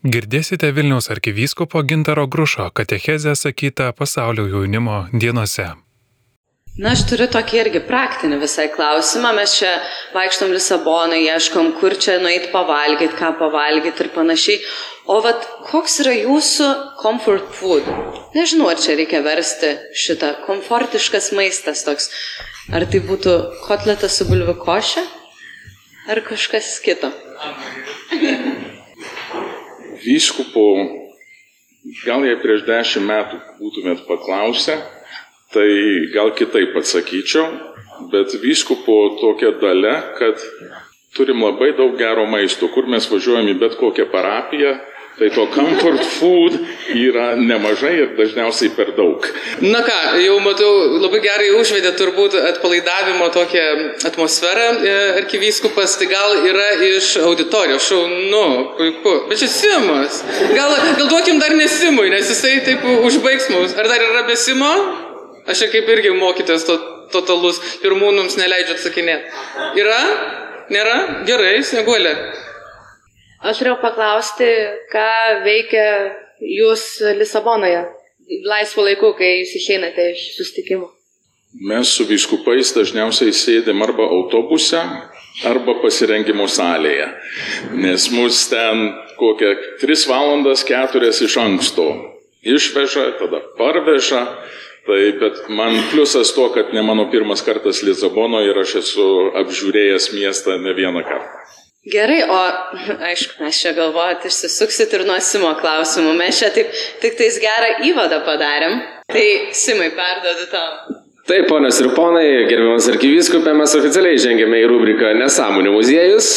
Girdėsite Vilniaus arkivyskupo Gintaro Grušo katechezę sakytą pasaulio jaunimo dienose. Na, aš turiu tokį irgi praktinį visai klausimą. Mes čia vaikštom Lisaboną, ieškom, kur čia nueiti pavalgyti, ką pavalgyti ir panašiai. O vat, koks yra jūsų comfort food? Nežinau, ar čia reikia versti šitą komfortiškas maistas toks. Ar tai būtų kotletas su bulvių koše? Ar kažkas kito? Vyskupo, gal jei prieš dešimt metų būtumėt paklausę, tai gal kitaip atsakyčiau, bet vyskupo tokia dalė, kad turim labai daug gero maisto, kur mes važiuojam į bet kokią parapiją, Tai to comfort food yra nemažai ir dažniausiai per daug. Na ką, jau matau, labai gerai užvedė turbūt atpalaidavimo tokią atmosferą e, arkivyskupas, tai gal yra iš auditorijos šaunu, puiku. Bet čia Simas. Gal, gal duokim dar nesimui, nes jisai taip užbaigs mus. Ar dar yra besimo? Aš čia kaip irgi mokytas to, totalus, pirmūnums neleidžiu atsakinėti. Yra? Nėra? Gerai, snieguolė. Aš norėjau paklausti, ką veikia jūs Lisabonoje laisvo laiku, kai jūs išeinate iš sustikimo. Mes su viskupais dažniausiai sėdėm arba autobuse, arba pasirengimo salėje, nes mus ten kokią 3 valandas 4 iš anksto išveža, tada parveža. Tai bet man pliusas to, kad ne mano pirmas kartas Lisabonoje ir aš esu apžiūrėjęs miestą ne vieną kartą. Gerai, o aišku, mes čia galvojat, išsisuksit ir nuo Simo klausimų. Mes čia taip tik tais gerą įvadą padarėm. Tai Simai, perdodu tau. Taip, ponios ir ponai, gerbiamas arkiviskupė, mes oficialiai žengėme į rubriką Nesąmonių muziejus.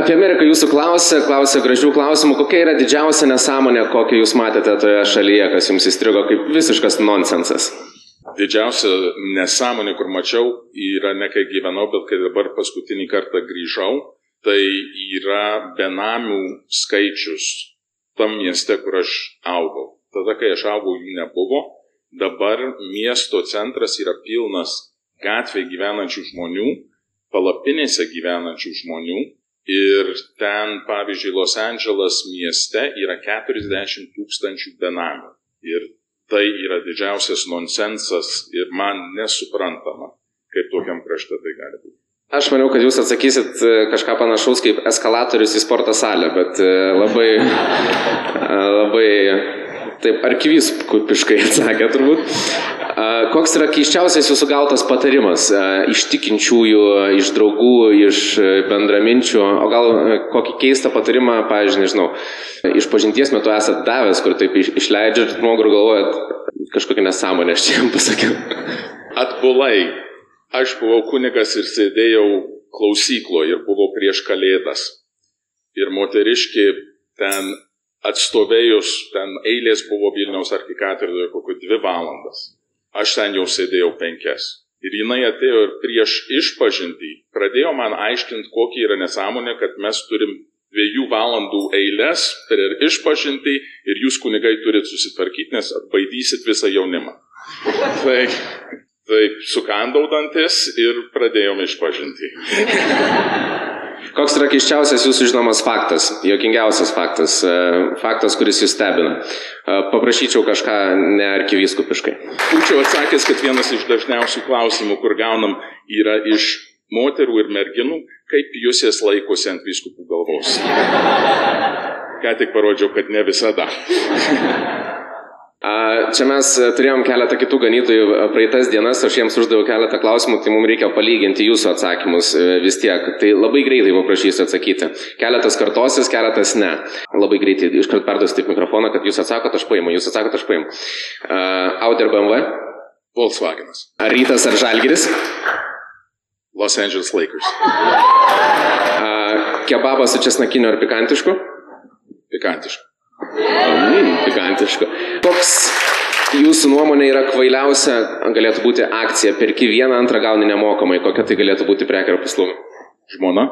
Apie Ameriką jūsų klausė, klausė gražių klausimų, kokia yra didžiausia nesąmonė, kokią jūs matėte toje šalyje, kas jums įstrigo kaip visiškas nonsensas didžiausia nesąmonė, kur mačiau, yra ne kai gyvenau, bet kai dabar paskutinį kartą grįžau, tai yra benamių skaičius tam mieste, kur aš augau. Tada, kai aš augau, jų nebuvo. Dabar miesto centras yra pilnas gatvėje gyvenančių žmonių, palapinėse gyvenančių žmonių. Ir ten, pavyzdžiui, Los Andželas mieste yra 40 tūkstančių benamių. Ir tai yra didžiausias nonsensas ir man nesuprantama, kaip tokiam krašte tai gali būti. Aš maniau, kad jūs atsakysit e, kažką panašaus kaip eskalatorius į sporto salę, bet e, labai, e, labai taip arkivyskupiškai atsakė turbūt. Koks yra keiščiausias jūsų gautas patarimas iš tikinčiųjų, iš draugų, iš bendraminčių, o gal kokį keistą patarimą, pavyzdžiui, nežinau, iš pažinties metu esat davęs, kur taip išleidžiat žmogų ir galvojat, kažkokią nesąmonę aš čia jam pasakiau. Atbulai. Aš buvau kunigas ir sėdėjau klausykloje ir buvau prieš kalėdas. Ir moteriški ten atstovėjus, ten eilės buvo Vilniaus arkikatedroje kokiu dvi valandas. Aš ten jau sėdėjau penkias. Ir jinai atėjo ir prieš išpažinti pradėjo man aiškinti, kokia yra nesąmonė, kad mes turim dviejų valandų eilės per išpažinti ir jūs kunigai turit susitvarkyti, nes atbaidysit visą jaunimą. Tai, taip, sukandau dantis ir pradėjome išpažinti. Koks yra keiščiausias jūsų žinomas faktas, jokingiausias faktas, e, faktas, kuris jūs stebina? E, paprašyčiau kažką nearkivyskupiškai. Būčiau atsakęs, kad vienas iš dažniausių klausimų, kur gaunam, yra iš moterų ir merginų, kaip jūs jas laikosi ant vyskupų galvos. Ką tik parodžiau, kad ne visada. Čia mes e, turėjom keletą kitų ganytojų e, praeitas dienas, aš jiems uždaviau keletą klausimų, tai mums reikia palyginti jūsų atsakymus e, vis tiek. Tai labai greitai paprašysiu atsakyti. Keletas kartosis, keletas ne. Labai greitai iškart perduosiu tik mikrofoną, kad jūs atsakote, aš paimu, jūs atsakote, aš paimu. Audi ar BMW? Volkswagenas. Ar rytas ar žalgiris? Los Angeles Lakers. Kebabas su česnakiniu ar pikantišku? Pikantišku. Mm, pikantiška. Koks jūsų nuomonė yra kvailiausia, galėtų būti akcija, perki vieną, antrą gauni nemokamai, kokia tai galėtų būti prekė ar paslauga? Žmona.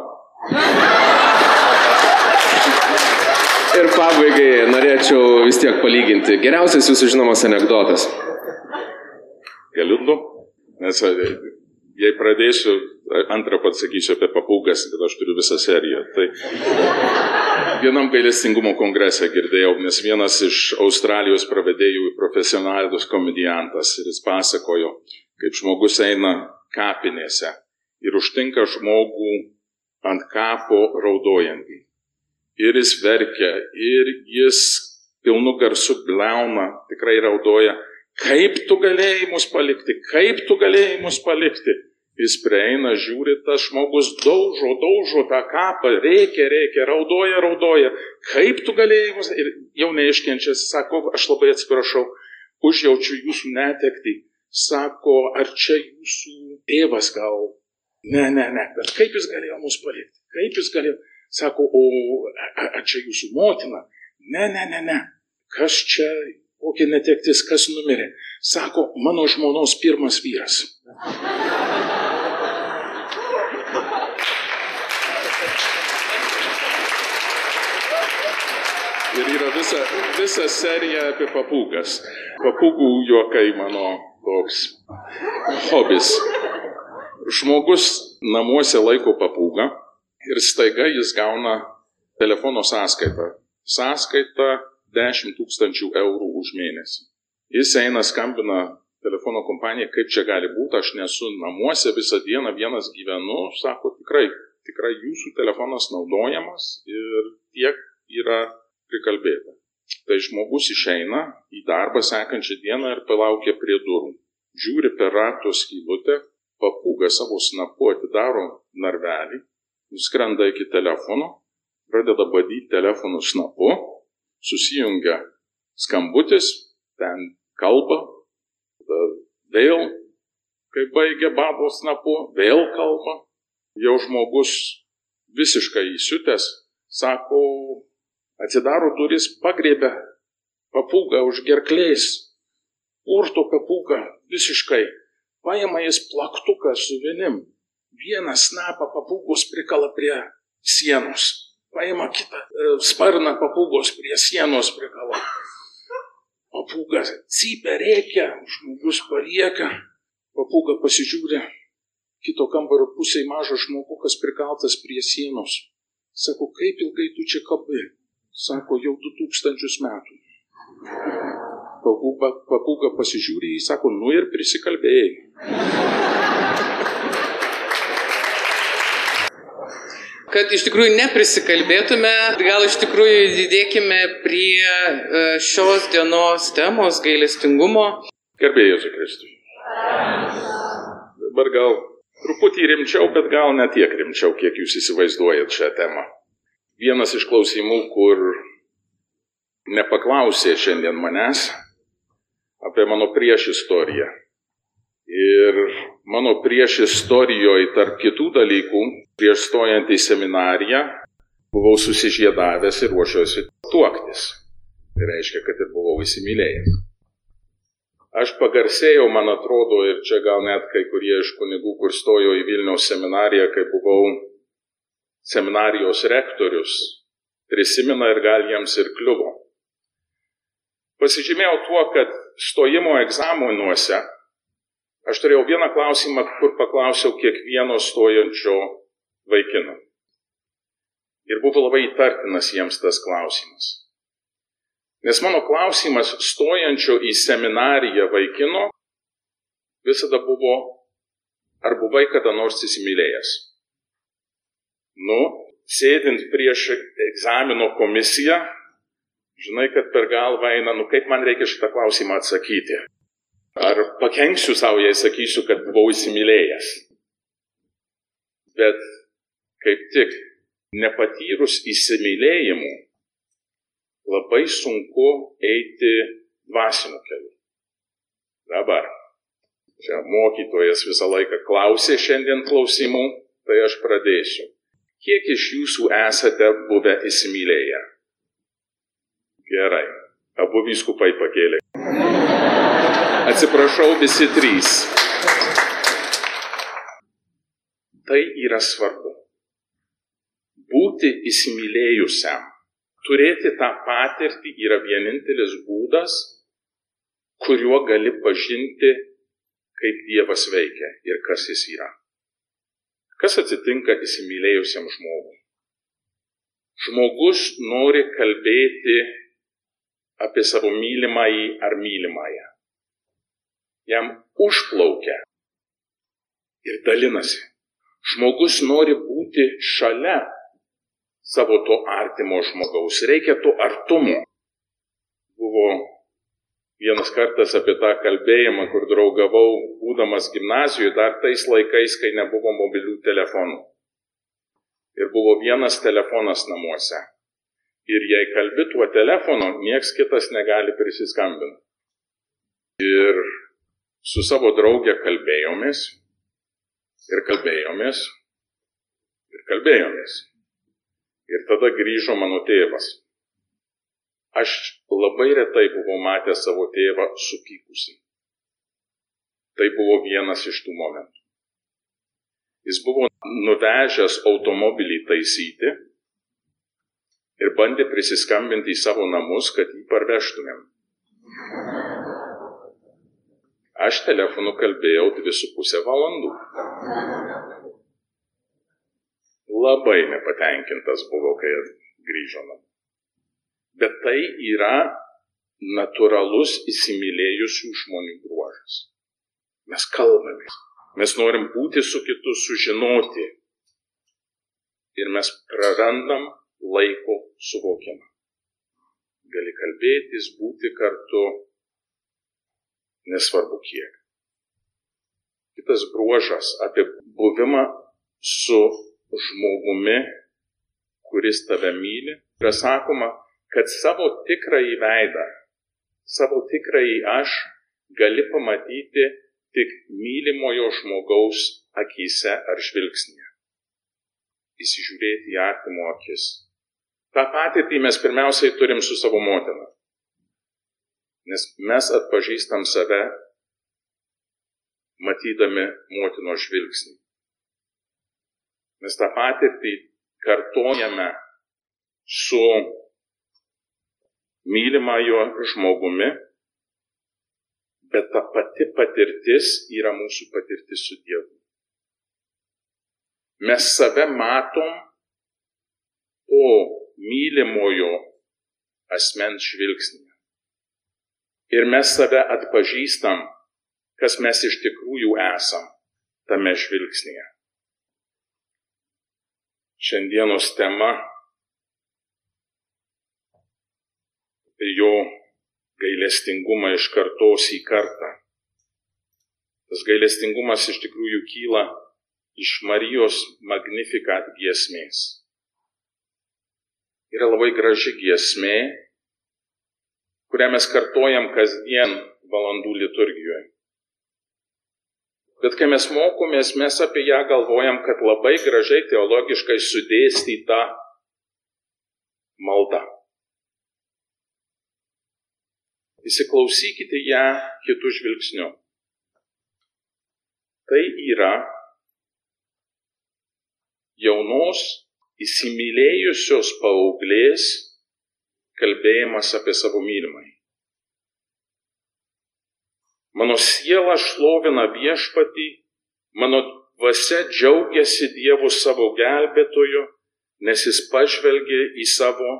Ir pabaigai norėčiau vis tiek palyginti. Geriausias jūsų žinomas anegdotas. Galiu du, nes e, jei pradėsiu, antrą pat sakysiu apie papūgas, kad aš turiu visą seriją. Tai vienam gailestingumo kongrese girdėjau, nes vienas iš Australijos pravedėjų profesionalus komediantas ir jis pasakojo, kaip žmogus eina kapinėse ir užtinka žmogų ant kapo raudojantį. Ir jis verkia, ir jis pilnu garsu bleuna, tikrai raudoja, kaip tu galėjai mus palikti, kaip tu galėjai mus palikti. Jis prieina, žiūri, tas žmogus daužo, daužo tą kapą, reikia, reikia, raudoja, raudoja. Kaip tu galėjai mus... Ir jau neiškenčiasi, sako, aš labai atsiprašau, užjaučiu jūsų netekti. Sako, ar čia jūsų tėvas gal? Ne, ne, ne, bet kaip jis galėjo mus palikti? Kaip jis galėjo? Sako, o ar čia jūsų motina? Ne, ne, ne, ne. Kas čia, kokia netektis, kas numirė? Sako, mano žmonos pirmas vyras. Ir yra visa, visa serija apie papūgas. Papūgų juokai mano toks hobis. Žmogus namuose laiko papūgą ir staiga jis gauna telefono sąskaitą. Sąskaita 10 tūkstančių eurų už mėnesį. Jis eina, skambina telefono kompanija, kaip čia gali būti, aš nesu namuose visą dieną, vienas gyvenu, sako tikrai, tikrai jūsų telefonas naudojamas ir tiek yra prikalbėta. Tai žmogus išeina į darbą sekančią dieną ir palaukia prie durų. Žiūri per rato skylutę, papūga savo snapu atidaro narvelį, nuskrenda iki telefono, pradeda badyti telefonų snapu, susijungia skambutis, ten kalba, vėl, kai baigia babo snapu, vėl kalba, jau žmogus visiškai įsiutęs, sako, atidaro duris, pagrėbia papūgą už gerklės, urto papūgą visiškai, paima jis plaktuką su vienim, vieną snapą papūgos prikala prie sienos, paima kitą e, sparną papūgos prie sienos prikala. Papūga cypia, reikia, žmogus parieka, papūga pasižiūrė, kito kambario pusėje mažas žmogukas prikaltas prie sienos. Sako, kaip ilgai tu čia kabi? Sako, jau 2000 metų. Papūga, papūga pasižiūrė, jis sako, nu ir prisikalbėjai. Kad iš tikrųjų neprisikalbėtume, gal iš tikrųjų didėkime prie e, šios dienos temos gailestingumo. Gerbėjai Jėzui Kristui. Dabar gal truputį rimčiau, bet gal ne tiek rimčiau, kiek jūs įsivaizduojat šią temą vienas iš klausimų, kur nepaklausė šiandien manęs apie mano prieš istoriją. Ir mano prieš istorijoje, tarp kitų dalykų, prieš stojant į seminariją, buvau susižiedavęs ir ruošiuosi tuoktis. Tai reiškia, kad ir buvau įsimylėjęs. Aš pagarsėjau, man atrodo, ir čia gal net kai kurie iš kunigų, kur stojo į Vilniaus seminariją, kai buvau seminarijos rektorius prisimena ir gal jiems ir kliuvo. Pasižymėjau tuo, kad stojimo egzaminuose aš turėjau vieną klausimą, kur paklausiau kiekvieno stojančio vaikino. Ir buvo labai įtartinas jiems tas klausimas. Nes mano klausimas stojančio į seminariją vaikino visada buvo, ar buvai kada nors įsimylėjęs. Nu, sėdint prieš egzamino komisiją, žinai, kad per galvą eina, nu kaip man reikia šitą klausimą atsakyti. Ar pakenksiu savo, jei sakysiu, kad buvau įsimylėjęs. Bet kaip tik nepatyrus įsimylėjimų, labai sunku eiti dvasiniu keliu. Dabar. Čia mokytojas visą laiką klausė šiandien klausimų, tai aš pradėsiu. Kiek iš jūsų esate buvę įsimylėję? Gerai. Abu vyskupai pakėlė. Atsiprašau, visi trys. Tai yra svarbu. Būti įsimylėjusiam, turėti tą patirtį yra vienintelis būdas, kuriuo gali pažinti, kaip Dievas veikia ir kas jis yra. Kas atsitinka įsimylėjusiam žmogui? Žmogus nori kalbėti apie savo mylimąjį ar mylimąją. Jam užplaukia ir dalinasi. Žmogus nori būti šalia savo to artimo žmogaus. Reikia to artumo. Buvo vienas kartas apie tą kalbėjimą, kur draugavau, būdamas gimnazijoje, dar tais laikais, kai nebuvo mobilių telefonų. Ir buvo vienas telefonas namuose. Ir jei kalbi tuo telefonu, nieks kitas negali prisiskambinti. Ir su savo draugė kalbėjomės, ir kalbėjomės, ir kalbėjomės. Ir tada grįžo mano tėvas. Aš labai retai buvau matęs savo tėvą supykusi. Tai buvo vienas iš tų momentų. Jis buvo nuvežęs automobilį taisyti ir bandė prisiskambinti į savo namus, kad jį parvežtumėm. Aš telefonu kalbėjau dvi su pusę valandų. Labai nepatenkintas buvau, kai grįžo namo. Bet tai yra natūralus įsimylėjusių žmonių bruožas. Mes kalbamės. Mes norim būti su kitu, sužinoti. Ir mes prarandam laiko suvokimą. Gali kalbėtis, būti kartu, nesvarbu kiek. Kitas bruožas apie buvimą su žmogumi, kuris tave myli, yra sakoma, kad savo tikrąjį veidą, savo tikrąjį aš gali pamatyti tik mylimojo žmogaus akise ar žvilgsnėje. Įsižiūrėti į artimo akis tą patirtį mes pirmiausiai turim su savo motina. Nes mes atpažįstam save, matydami motino žvilgsnį. Mes tą patirtį kartojame su mylimajo žmogumi, bet ta pati patirtis yra mūsų patirtis su Dievu. Mes save matom po mylimojo asmens žvilgsnį. Ir mes save atpažįstam, kas mes iš tikrųjų esam tame žvilgsnėje. Šiandienos tema tai jo gailestingumą iš kartos į kartą. Tas gailestingumas iš tikrųjų kyla iš Marijos Magnificat giesmės yra labai graži giesmė, kurią mes kartojam kasdien valandų liturgijoje. Bet kai mes mokomės, mes apie ją galvojam, kad labai gražiai teologiškai sudėstyta malda. Įsiklausykite ją kitų žvilgsnių. Tai yra jaunos įsimylėjusios paauglės kalbėjimas apie savo mylimąjį. Mano siela šlovina viešpatį, mano dvasia džiaugiasi Dievu savo gelbėtoju, nes jis pažvelgė į savo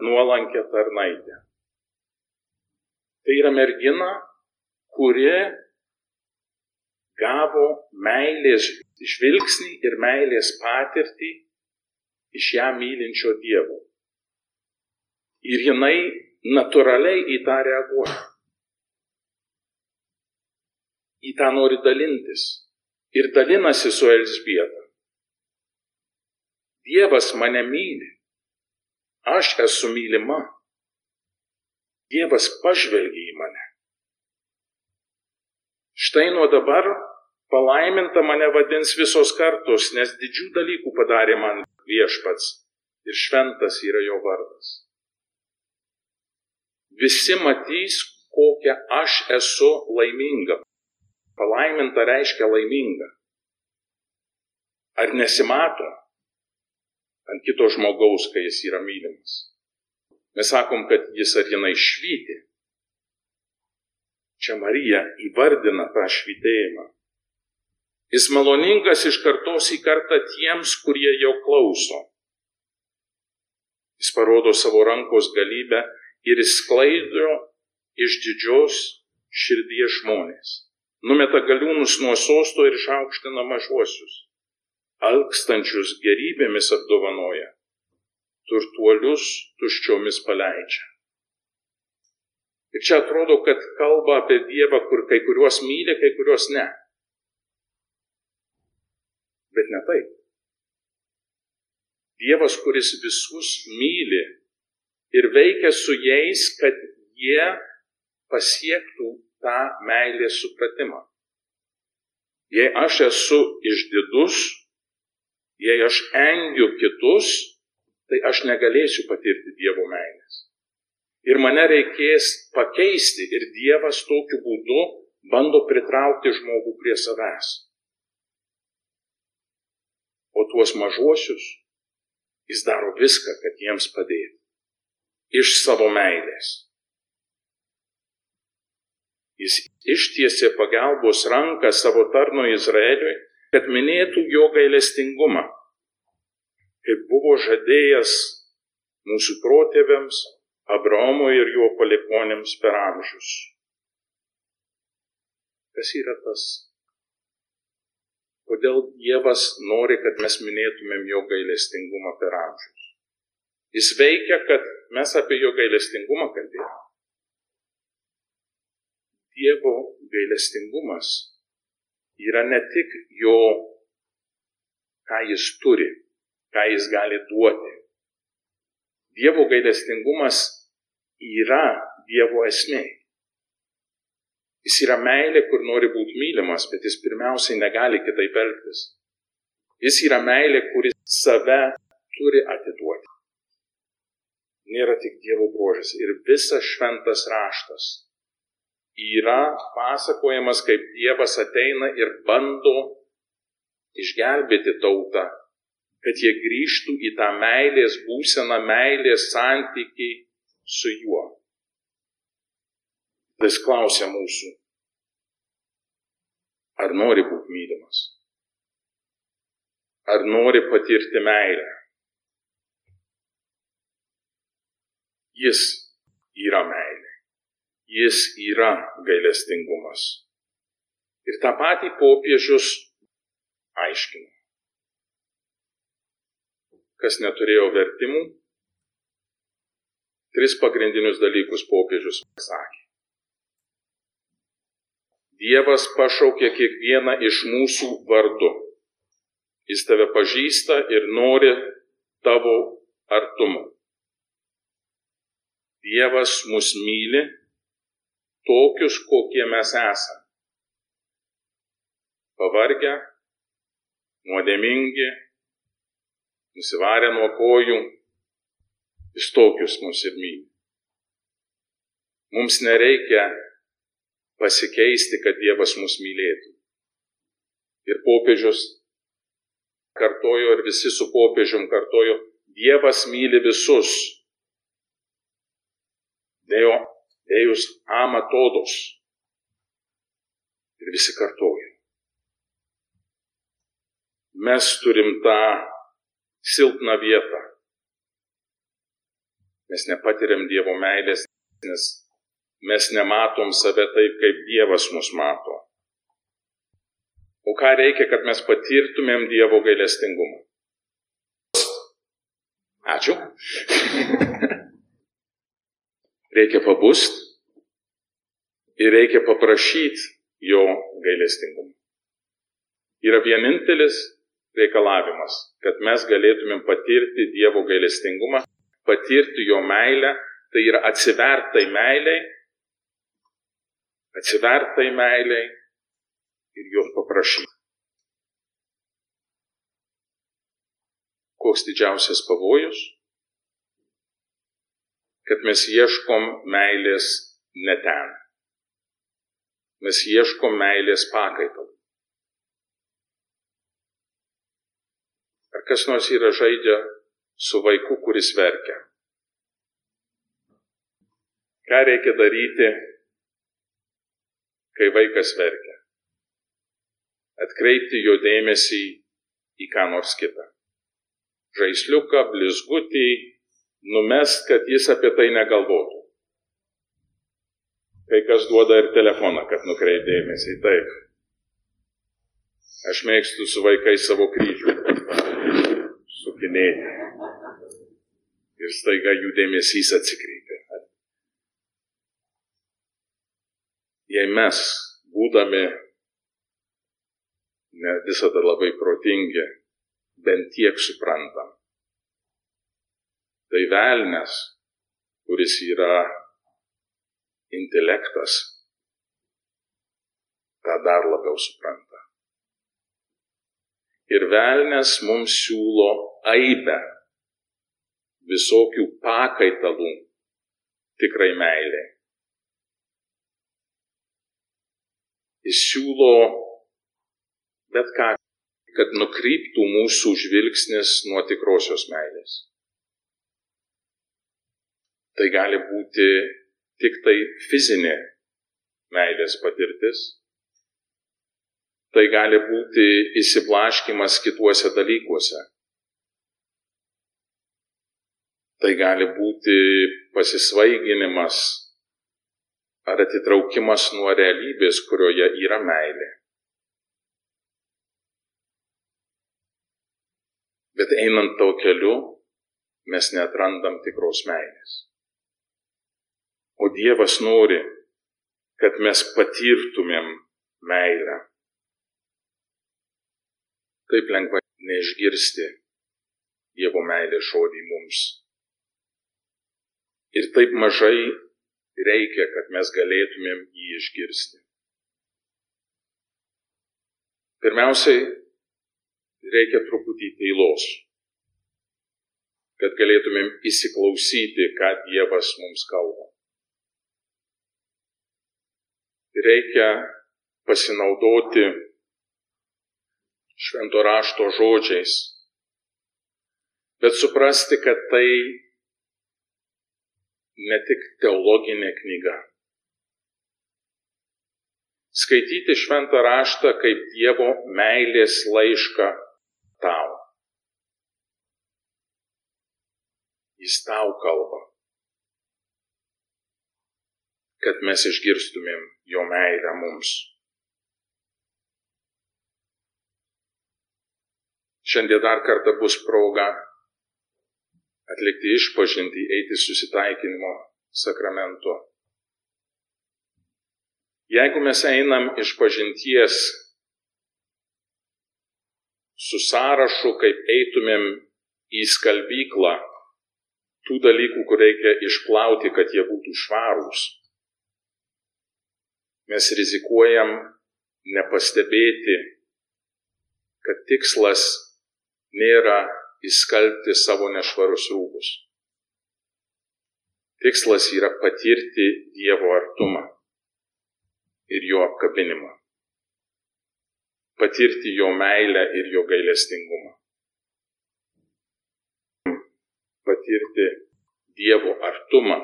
nuolankę tarnaitę. Tai yra mergina, kuri gavo meilės žvilgsnį ir meilės patirtį iš ją mylinčio Dievo. Ir jinai natūraliai į tą reaguoja. Į tą nori dalintis. Ir dalinasi su Elsbieta. Dievas mane myli. Aš esu mylima. Dievas pažvelgia į mane. Štai nuo dabar palaiminta mane vadins visos kartos, nes didžių dalykų padarė man viešpats ir šventas yra jo vardas. Visi matys, kokia aš esu laiminga. Palaiminta reiškia laiminga. Ar nesimato ant kito žmogaus, kai jis yra mylimas? Mes sakom, kad jis ar jinai švyti. Čia Marija įvardina tą švitėjimą. Jis maloningas iš kartos į kartą tiems, kurie jo klauso. Jis parodo savo rankos galybę ir įsklaido iš didžios širdies žmonės. Numeta galiūnus nuo sosto ir išaukština mažuosius. Alkstančius gerybėmis apdovanoja. Turtuolius tuščiomis paleidžia. Ir čia atrodo, kad kalba apie Dievą, kur kai kuriuos myli, kai kuriuos ne. Bet ne taip. Dievas, kuris visus myli ir veikia su jais, kad jie pasiektų tą meilės supratimą. Jei aš esu išdidus, jei aš engiu kitus, tai aš negalėsiu patirti Dievo meilės. Ir mane reikės pakeisti ir Dievas tokiu būdu bando pritraukti žmogų prie savęs. O tuos mažuosius Jis daro viską, kad jiems padėtų. Iš savo meilės. Jis ištiesė pagalbos ranką savo tarno Izraeliui, kad minėtų jo gailestingumą, kaip buvo žadėjęs mūsų protėviams, Abraomui ir jo palikonėms per amžius. Kas yra tas kodėl Dievas nori, kad mes minėtumėm jo gailestingumą per amžius. Jis veikia, kad mes apie jo gailestingumą kalbėtume. Dievo gailestingumas yra ne tik jo, ką jis turi, ką jis gali duoti. Dievo gailestingumas yra Dievo esmė. Jis yra meilė, kur nori būti mylimas, bet jis pirmiausiai negali kitaip elgtis. Jis yra meilė, kuris save turi atiduoti. Nėra tik Dievo bruožas. Ir visas šventas raštas yra pasakojamas, kaip Dievas ateina ir bando išgelbėti tautą, kad jie grįžtų į tą meilės būseną, meilės santykiai su juo. Vis klausia mūsų, ar nori būti mylimas? Ar nori patirti meilę? Jis yra meilė. Jis yra gailestingumas. Ir tą patį popiežius aiškino. Kas neturėjo vertimų, tris pagrindinius dalykus popiežius sakė. Dievas pašaukė kiekvieną iš mūsų vardu. Jis tave pažįsta ir nori tavo artumo. Dievas mus myli tokius, kokie mes esame. Pavargę, nuodėmingi, nusivarę nuo kojų, jis tokius mus ir myli. Mums nereikia pasikeisti, kad Dievas mus mylėtų. Ir popiežius kartojo, ir visi su popiežium kartojo, Dievas myli visus. Deo, Deus ama todos. Ir visi kartojo. Mes turim tą silpną vietą. Mes nepatiriam Dievo meilės, nes mes nematom save taip, kaip Dievas mus mato. O ką reikia, kad mes patirtumėm Dievo gailestingumą? Ačiū. reikia pabust ir reikia paprašyti jo gailestingumą. Yra vienintelis reikalavimas, kad mes galėtumėm patirti Dievo gailestingumą, patirti jo meilę, tai yra atsivertai meiliai atsivertai meiliai ir jos paprašyti. Koks didžiausias pavojus? Kad mes ieškom meilės ne ten. Mes ieškom meilės pakaitalų. Ar kas nors yra žaidžia su vaiku, kuris verkia? Ką reikia daryti, kai vaikas verkia. Atkreipti jo dėmesį į ką nors kitą. Žaisliuką, blizgutį, numest, kad jis apie tai negalvotų. Kai kas duoda ir telefoną, kad nukreipdėmėsi. Taip. Aš mėgstu su vaikais savo kryžių sukinėti. Ir staiga jų dėmesys atsikreipia. Jei mes, būdami ne visada labai protingi, bent tiek suprantam, tai velnės, kuris yra intelektas, tą dar labiau supranta. Ir velnės mums siūlo aibę visokių pakaitalų tikrai meiliai. Jis siūlo bet ką, kad nukryptų mūsų žvilgsnis nuo tikrosios meilės. Tai gali būti tik tai fizinė meilės patirtis. Tai gali būti įsiblaškimas kituose dalykuose. Tai gali būti pasisvaiginimas ar atitraukimas nuo realybės, kurioje yra meilė. Bet einant to keliu, mes netrandam tikros meilės. O Dievas nori, kad mes patirtumėm meilę. Taip lengva neišgirsti Dievo meilės žodį mums. Ir taip mažai reikia, kad mes galėtumėm jį išgirsti. Pirmiausiai, reikia truputį tylos, kad galėtumėm įsiklausyti, ką Dievas mums kalba. reikia pasinaudoti švento rašto žodžiais, bet suprasti, kad tai ne tik teologinė knyga. Skaityti šventą raštą kaip Dievo meilės laišką tau. Jis tau kalba kad mes išgirstumėm jo meilę mums. Šiandien dar kartą bus proga atlikti išpažinti, eiti susitaikinimo sakramento. Jeigu mes einam iš pažinties su sąrašu, kaip eitumėm į skalbyklą, tų dalykų, kur reikia išplauti, kad jie būtų švarūs, mes rizikuojam nepastebėti, kad tikslas nėra įskalbti savo nešvarus rūbus. Tikslas yra patirti Dievo artumą ir jo apkabinimą. Patirti jo meilę ir jo gailestingumą. Patirti Dievo artumą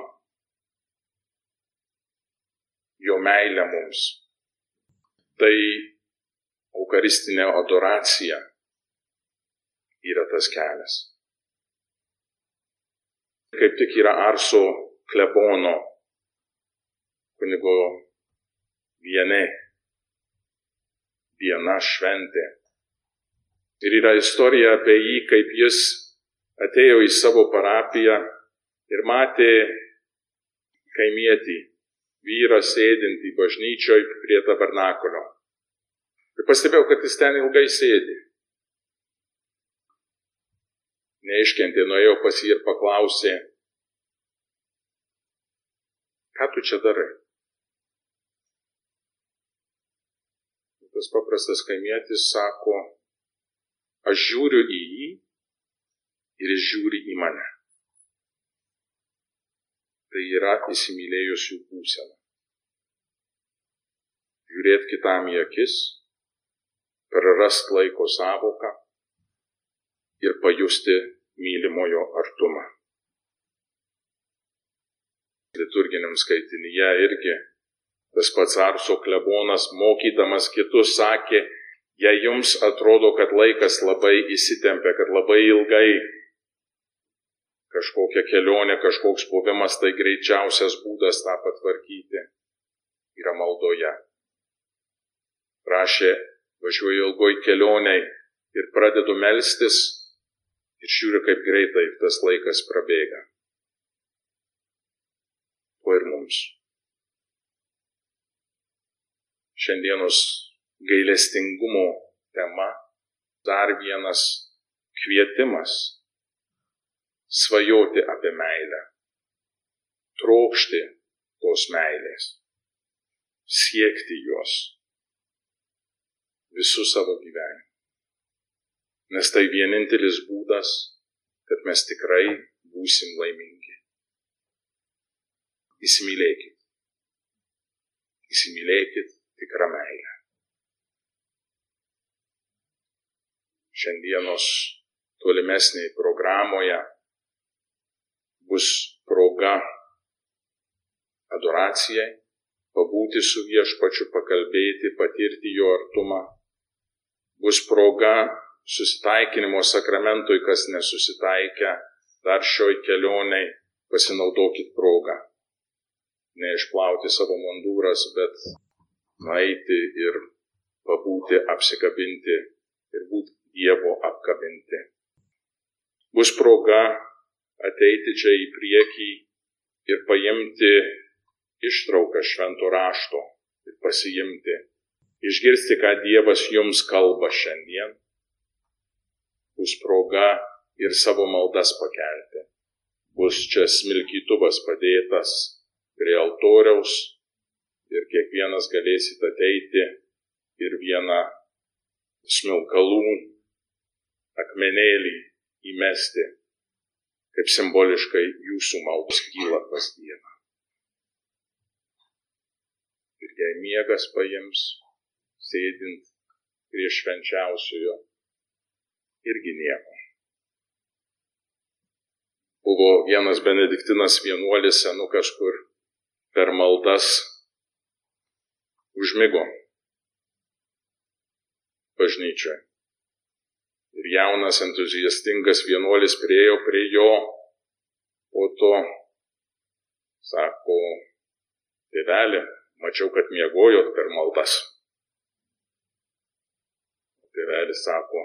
jo meilę mums. Tai eucharistinė adoracija yra tas kelias. Kaip tik yra Arso klebono kunigo vienė, viena šventė. Ir yra istorija apie jį, kaip jis atėjo į savo parapiją ir matė kaimietį, vyrą sėdintį bažnyčioj prie tabernakulio. Ir pastebėjau, kad jis ten ilgai sėdi. Neiškentė, nuėjau pas jį ir paklausė, ką tu čia darai? Tas paprastas kaimietis sako, aš žiūriu į jį ir jis žiūri į mane tai yra įsimylėjusių būsena. Žiūrėti kitam į akis, prarast laiko savoką ir pajusti mylimojo artumą. Liturginiam skaitinyje irgi tas pats Arso klebonas, mokydamas kitus, sakė, jei jums atrodo, kad laikas labai įsitempia, kad labai ilgai kažkokia kelionė, kažkoks buvimas, tai greičiausias būdas tą patvarkyti yra maldoje. Prašė, važiuoju ilgoj kelioniai ir pradedu melstis ir žiūriu, kaip greitai tas laikas prabėga. Tuo ir mums. Šiandienos gailestingumo tema dar vienas kvietimas svajoti apie meilę, trokšti tos meilės, siekti jos visų savo gyvenimu. Nes tai vienintelis būdas, kad mes tikrai būsim laimingi. Įsimylėkit. Įsimylėkit tikrą meilę. Šiandienos tolimesnėje programoje bus proga adoracijai, pabūti su viešpačiu, pakalbėti, patirti jo artumą. Bus proga susitaikinimo sakramentui, kas nesusitaikę, dar šioj kelioniai pasinaudokit progą. Neišplauti savo mandūras, bet nueiti ir pabūti, apsikabinti ir būti Dievo apkabinti. Bus proga ateiti čia į priekį ir paimti ištrauką švento rašto ir pasiimti, išgirsti, ką Dievas jums kalba šiandien. Bus proga ir savo maldas pakelti. Bus čia smilkytuvas padėtas prie altoriaus ir kiekvienas galėsit ateiti ir vieną smilkalų akmenėlį įmesti kaip simboliškai jūsų maldos kyla pas Dievą. Ir jei miegas paims, sėdint prie švenčiausiojo, irgi nieko. Buvo vienas benediktinas vienuolis senukas, kur per maldas užmigo bažnyčioje ir jaunas entuziastingas vienuolis priejo prie jo, po to sako, tėvelė, mačiau, kad miegojot per maldas. Tėvelis sako,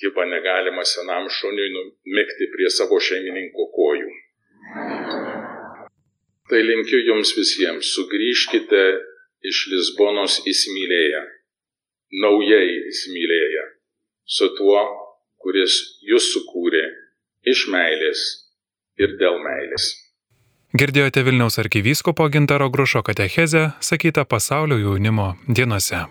kiba negalima senam šuniui numikti prie savo šeimininko kojų. Tai linkiu jums visiems, sugrįžkite iš Lisbonos įsimylėję, naujai įsimylėję su tuo, kuris jūs sukūrė iš meilės ir dėl meilės. Girdėjote Vilniaus arkivyskupo Gintaro Grušo katechezę, sakytą pasaulio jaunimo dienose.